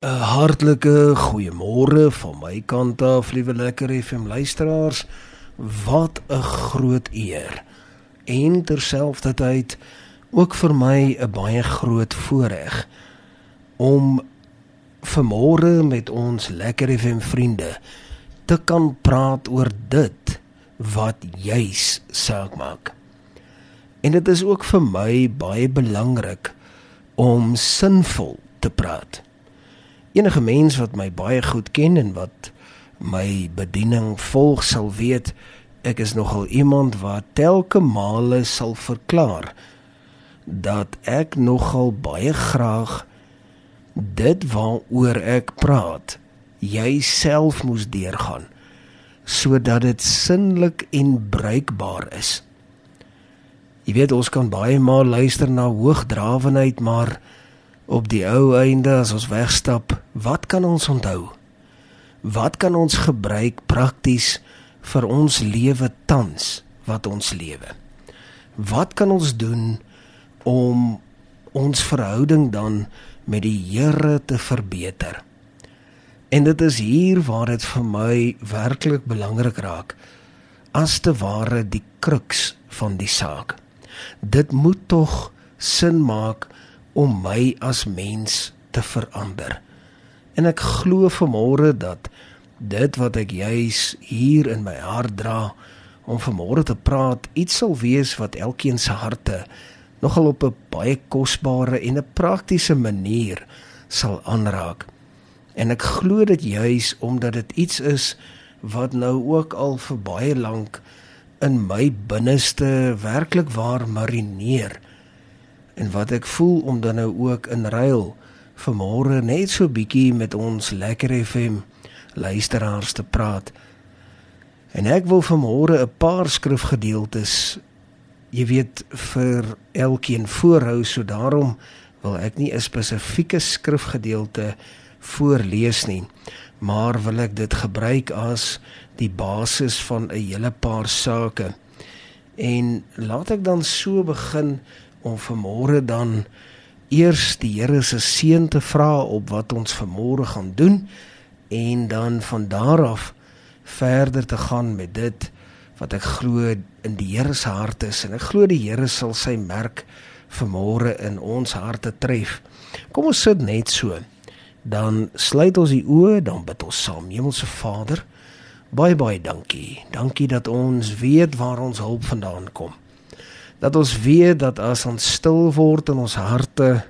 'n Hartlike goeiemôre van my kant af, liewe lekker FM luisteraars. Wat 'n groot eer. En terselfdertyd ook vir my 'n baie groot voorreg om vanmôre met ons lekker FM vriende te kan praat oor dit wat juis saak maak. En dit is ook vir my baie belangrik om sinvol te praat enige mens wat my baie goed ken en wat my bediening volg sal weet ek is nogal iemand wat telke male sal verklaar dat ek nogal baie graag dit waaroor ek praat jouself moes deurgaan sodat dit sinlik en bruikbaar is. Jy weet ons kan baie maal luister na hoogdrawenheid maar op die ou einde as ons wegstap, wat kan ons onthou? Wat kan ons gebruik prakties vir ons lewe tans wat ons lewe? Wat kan ons doen om ons verhouding dan met die Here te verbeter? En dit is hier waar dit vir my werklik belangrik raak as te ware die kruks van die saak. Dit moet tog sin maak om my as mens te verander. En ek glo vanmôre dat dit wat ek juis hier in my hart dra om vanmôre te praat, iets sal wees wat elkeen se harte nogal op 'n baie kosbare en 'n praktiese manier sal aanraak. En ek glo dit juis omdat dit iets is wat nou ook al vir baie lank in my binneste werklik waar marineer en wat ek voel om dan nou ook in ruil vanmôre net so bietjie met ons lekker FM luisteraars te praat. En ek wil vanmôre 'n paar skrifgedeeltes jy weet vir elkeen voorhou, so daarom wil ek nie 'n spesifieke skrifgedeelte voorlees nie, maar wil ek dit gebruik as die basis van 'n hele paar sake. En laat ek dan so begin om vanmôre dan eers die Here se seën te vra op wat ons vanmôre gaan doen en dan van daar af verder te gaan met dit wat ek glo in die Here se hart is en ek glo die Here sal sy merk vanmôre in ons harte tref. Kom ons sit net so. Dan sluit ons die oë, dan bid ons saam. Hemelse Vader, baie baie dankie. Dankie dat ons weet waar ons hulp vandaan kom dat ons weet dat as ons stil word in ons harte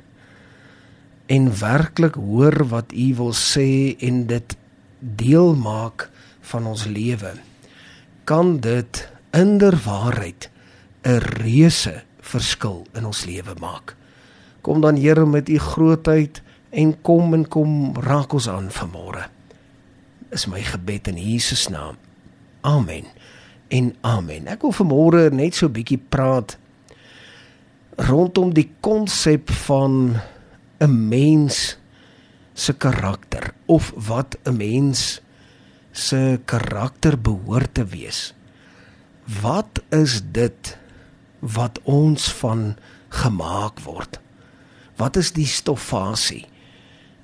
en werklik hoor wat U wil sê en dit deel maak van ons lewe kan dit inderwaarheid 'n reuse verskil in ons lewe maak. Kom dan Here met u grootheid en kom en kom raak ons aan vanmôre. Is my gebed in Jesus naam. Amen en amen. Ek wil vanmôre net so 'n bietjie praat rondom die konsep van 'n mens se karakter of wat 'n mens se karakter behoort te wees. Wat is dit wat ons van gemaak word? Wat is die stoffasie?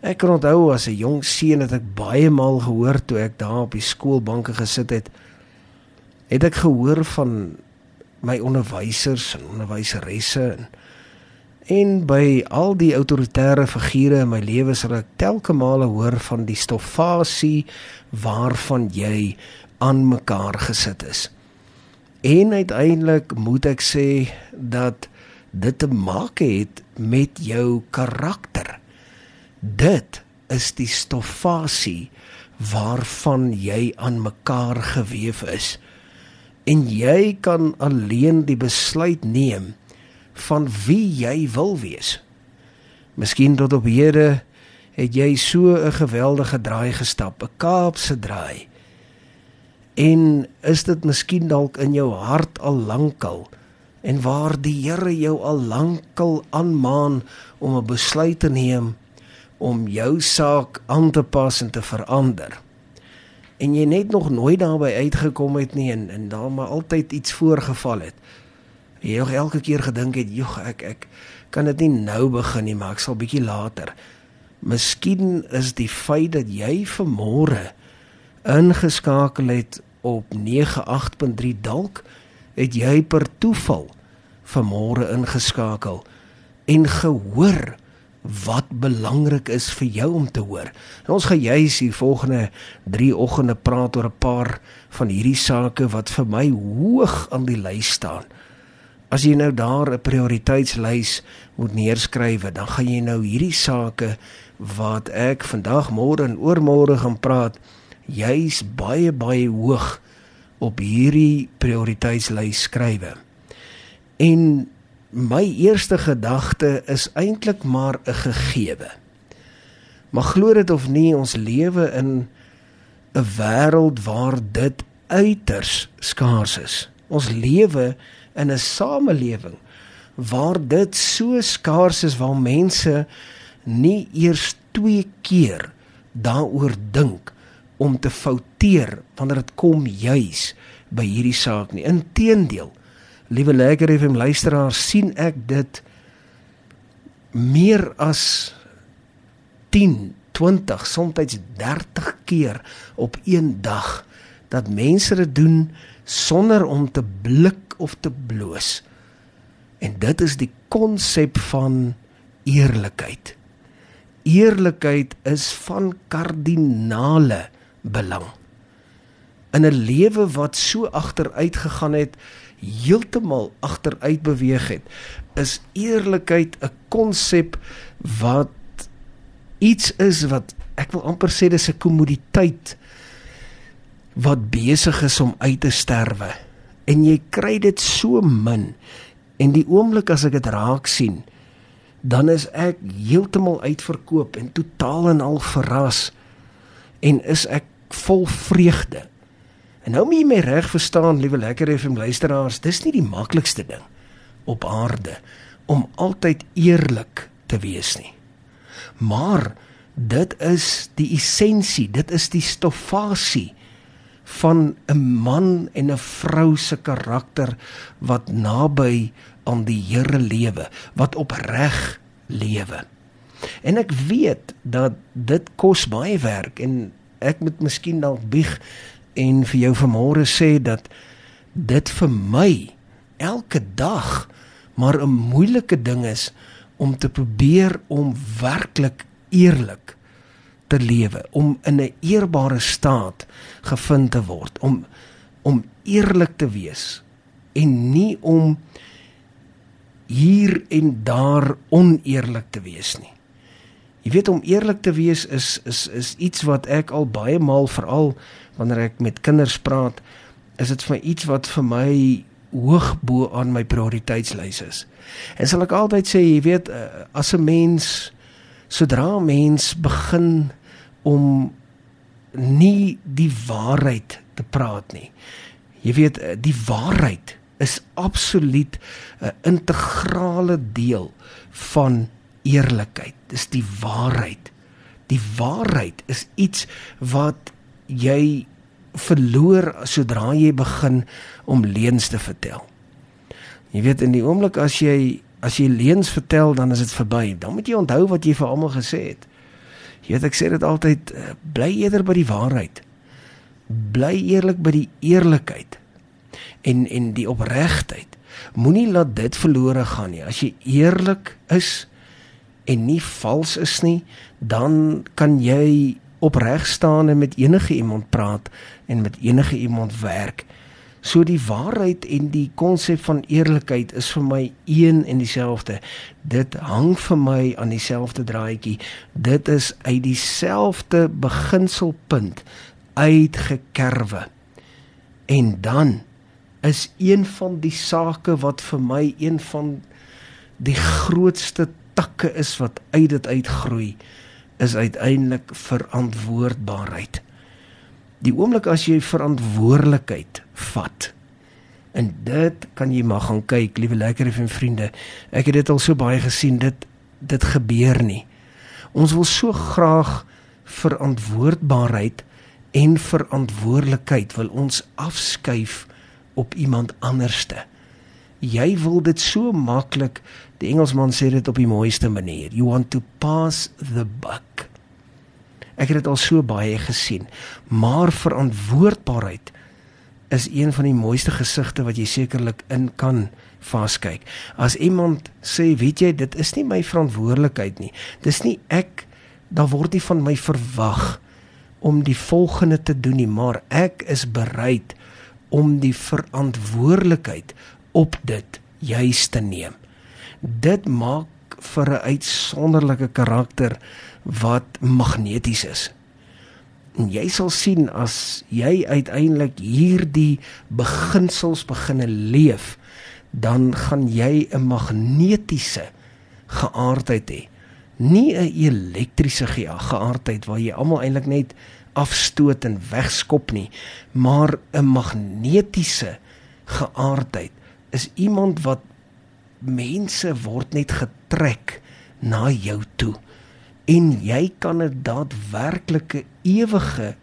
Ek kan onthou as 'n jong seun het ek baie maal gehoor toe ek daar op die skoolbanke gesit het het ek gehoor van my onderwysers en onderwyseresse en en by al die autoritaire figure in my lewe sal ek telke male hoor van die stoffasie waarvan jy aan mekaar gesit is. En uiteindelik moet ek sê dat dit te maak het met jou karakter. Dit is die stoffasie waarvan jy aan mekaar gewewe is en jy kan alleen die besluit neem van wie jy wil wees. Miskien tot op hede het jy so 'n geweldige draai gestap, 'n Kaapse draai. En is dit miskien dalk in jou hart al lankal en waar die Here jou al lankal aanmaan om 'n besluit te neem om jou saak aan te pas en te verander en jy net nog nooit daarby uitgekom het nie en en daar maar altyd iets voorgeval het. Jy nog elke keer gedink het, "Jog, ek ek kan dit nie nou begin nie, maar ek sal bietjie later." Miskien is die feit dat jy vanmôre ingeskakel het op 98.3 dalk het jy per toeval vanmôre ingeskakel en gehoor wat belangrik is vir jou om te hoor. En ons gaan juis hier volgende 3 oggende praat oor 'n paar van hierdie sake wat vir my hoog aan die lys staan. As jy nou daar 'n prioriteitslys moet neerskryf, dan gaan jy nou hierdie sake wat ek vandag, môre en oormôre gaan praat, juis baie baie hoog op hierdie prioriteitslys skrywe. En my eerste gedagte is eintlik maar 'n gegewe. Maar glo dit of nie, ons lewe in 'n wêreld waar dit uiters skaars is. Ons lewe in 'n samelewing waar dit so skaars is waar mense nie eers twee keer daaroor dink om te fouteer wanneer dit kom juis by hierdie saak nie. Inteendeel, liewe lekker FM luisteraars, sien ek dit meer as 10, 20, soms 30 keer op een dag dat mense dit doen sonder om te blik of te bloos. En dit is die konsep van eerlikheid. Eerlikheid is van kardinale belang. In 'n lewe wat so agteruit gegaan het, heeltemal agteruit beweeg het, is eerlikheid 'n konsep wat iets is wat ek wil amper sê dis 'n kommoditeit wat besig is om uit te sterwe. En jy kry dit so min en die oomblik as ek dit raak sien, dan is ek heeltemal uitverkoop en totaal en al verras en is ek vol vreugde. En nou moet jy my reg verstaan, liewe lekker FM luisteraars, dis nie die maklikste ding op aarde om altyd eerlik te wees nie. Maar dit is die essensie, dit is die stoffasie van 'n man en 'n vrou se karakter wat naby aan die Here lewe, wat opreg lewe. En ek weet dat dit kos baie werk en ek moet miskien dalk bieg en vir jou vanmôre sê dat dit vir my elke dag maar 'n moeilike ding is om te probeer om werklik eerlik te lewe, om in 'n eerbare staat gevind te word, om om eerlik te wees en nie om hier en daar oneerlik te wees nie. Jy weet om eerlik te wees is is is iets wat ek al baie maal veral wanneer ek met kinders praat, is dit vir my iets wat vir my hoog bo aan my prioriteitslys is. En sal ek altyd sê, jy weet, eh, as 'n mens sodra 'n mens begin om nie die waarheid te praat nie. Jy weet, eh, die waarheid is absoluut 'n integrale deel van eerlikheid. Dis die waarheid. Die waarheid is iets wat jy verloor sodra jy begin om leuns te vertel. Jy weet in die oomblik as jy as jy leuns vertel, dan is dit verby. Dan moet jy onthou wat jy vir almal gesê het. Jy weet ek sê dit altyd eh, bly eerder by die waarheid. Bly eerlik by die eerlikheid en en die opregtheid. Moenie laat dit verlore gaan nie. As jy eerlik is, en nie vals is nie, dan kan jy opreg staan en met enige iemand praat en met enige iemand werk. So die waarheid en die konsep van eerlikheid is vir my een en dieselfde. Dit hang vir my aan dieselfde draadjie. Dit is uit dieselfde beginselpunt uitgekerwe. En dan is een van die sake wat vir my een van die grootste takke is wat uit dit uitgroei is uiteindelik verantwoordbaarheid. Die oomblik as jy verantwoordelikheid vat en dit kan jy maar gaan kyk, liewe lekker en vriende. Ek het dit al so baie gesien dit dit gebeur nie. Ons wil so graag verantwoordbaarheid en verantwoordelikheid wil ons afskuif op iemand anderste. Jy wil dit so maklik Die Engelsman sê dit op die mooiste manier. You want to pass the buck. Ek het dit al so baie gesien. Maar verantwoordbaarheid is een van die mooiste gesigte wat jy sekerlik in kan vaskyk. As iemand sê, weet jy, dit is nie my verantwoordelikheid nie. Dis nie ek daar word nie van my verwag om die volgende te doen nie, maar ek is bereid om die verantwoordelikheid op dit juis te neem. Dit maak vir 'n uitsonderlike karakter wat magneties is. En jy sal sien as jy uiteindelik hierdie beginsels beginne leef, dan gaan jy 'n magnetiese geaardheid hê. Nie 'n elektriese geaardheid waar jy almal eintlik net afstoot en wegskop nie, maar 'n magnetiese geaardheid is iemand wat mense word net getrek na jou toe. En jy kan 'n daadwerklike ewige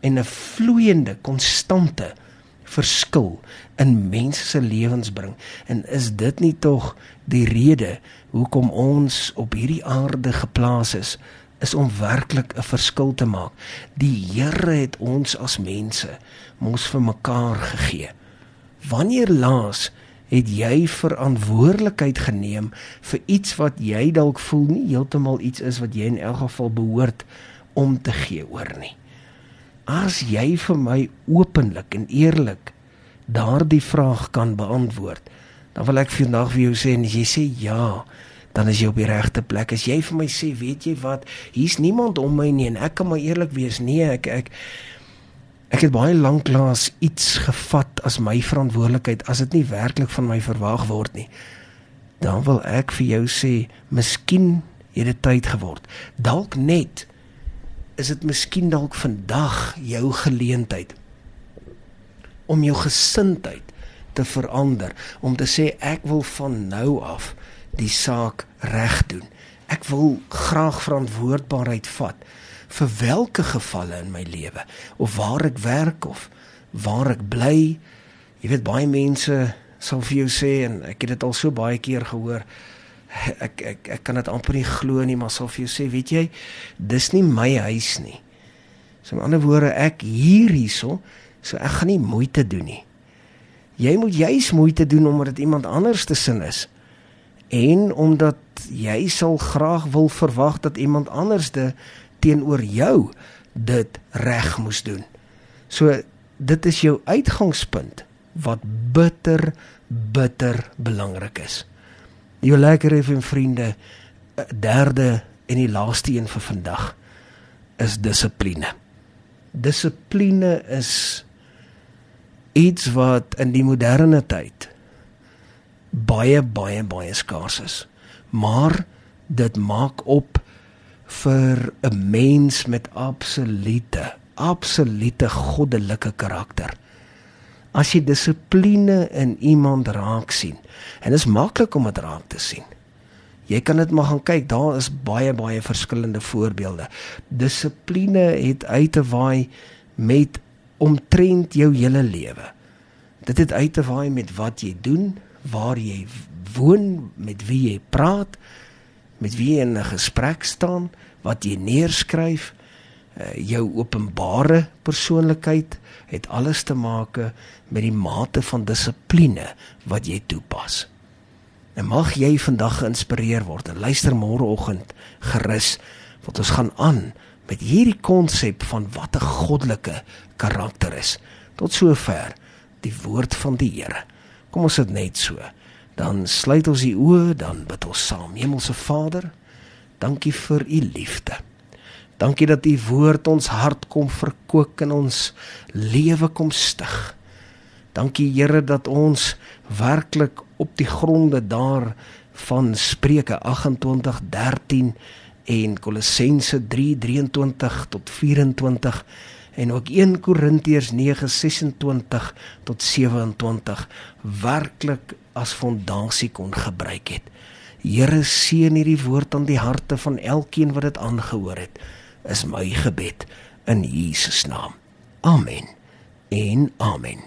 en 'n vloeiende konstante verskil in mense se lewens bring. En is dit nie tog die rede hoekom ons op hierdie aarde geplaas is is om werklik 'n verskil te maak? Die Here het ons as mense mos vir mekaar gegee wanneer laas het jy verantwoordelikheid geneem vir iets wat jy dalk voel nie heeltemal iets is wat jy in elk geval behoort om te gee oor nie. As jy vir my openlik en eerlik daardie vraag kan beantwoord, dan wil ek vandag vir jou sê en as jy sê ja, dan is jy op die regte plek. As jy vir my sê, weet jy wat, hier's niemand om my nie en ek kan maar eerlik wees, nee, ek ek Ek het baie lanklaas iets gevat as my verantwoordelikheid as dit nie werklik van my verwag word nie. Dan wil ek vir jou sê, miskien het dit tyd geword. Dalk net is dit miskien dalk vandag jou geleentheid om jou gesindheid te verander, om te sê ek wil van nou af die saak reg doen. Ek wil graag verantwoordbaarheid vat vir watter gevalle in my lewe of waar ek werk of waar ek bly. Jy weet baie mense sal vir jou sê en ek het dit al so baie keer gehoor. Ek ek ek kan dit amper nie glo nie, maar sal vir jou sê, weet jy, dis nie my huis nie. So in ander woorde, ek hier hierso, so ek gaan nie moeite doen nie. Jy moet juis moeite doen omdat dit iemand anders te sin is. En omdat jy sal graag wil verwag dat iemand anders teenoor jou dit reg moes doen. So dit is jou uitgangspunt wat bitter bitter belangrik is. Jou lekker effe vriende, derde en die laaste een vir vandag is dissipline. Dissipline is iets wat in die moderne tyd baie baie baie skaars is. Maar dit maak op vir 'n mens met absolute absolute goddelike karakter. As jy dissipline in iemand raak sien, en dit is maklik om dit raak te sien. Jy kan dit maar gaan kyk, daar is baie baie verskillende voorbeelde. Dissipline het uit te waai met omtrent jou hele lewe. Dit het uit te waai met wat jy doen, waar jy woon, met wie jy praat, met wie jy in 'n gesprek staan, wat jy neerskryf, uh, jou openbare persoonlikheid het alles te maak met die mate van dissipline wat jy toepas. En mag jy vandag geïnspireer word en luister môreoggend gerus want ons gaan aan met hierdie konsep van wat 'n goddelike karakter is. Tot sover die woord van die Here. Kom ons sit net so dan sluit ons die oë, dan bid ons saam. Hemelse Vader, dankie vir u liefde. Dankie dat u woord ons hart kom verkoop en ons lewe kom stig. Dankie Here dat ons werklik op die gronde daar van Spreuke 28:13 en Kolossense 3:23 tot 24 en ook 1 Korintiërs 9:26 tot 27 werklik as fondasie kon gebruik het. Here seën hierdie woord aan die harte van elkeen wat dit aangehoor het. Is my gebed in Jesus naam. Amen. En amen.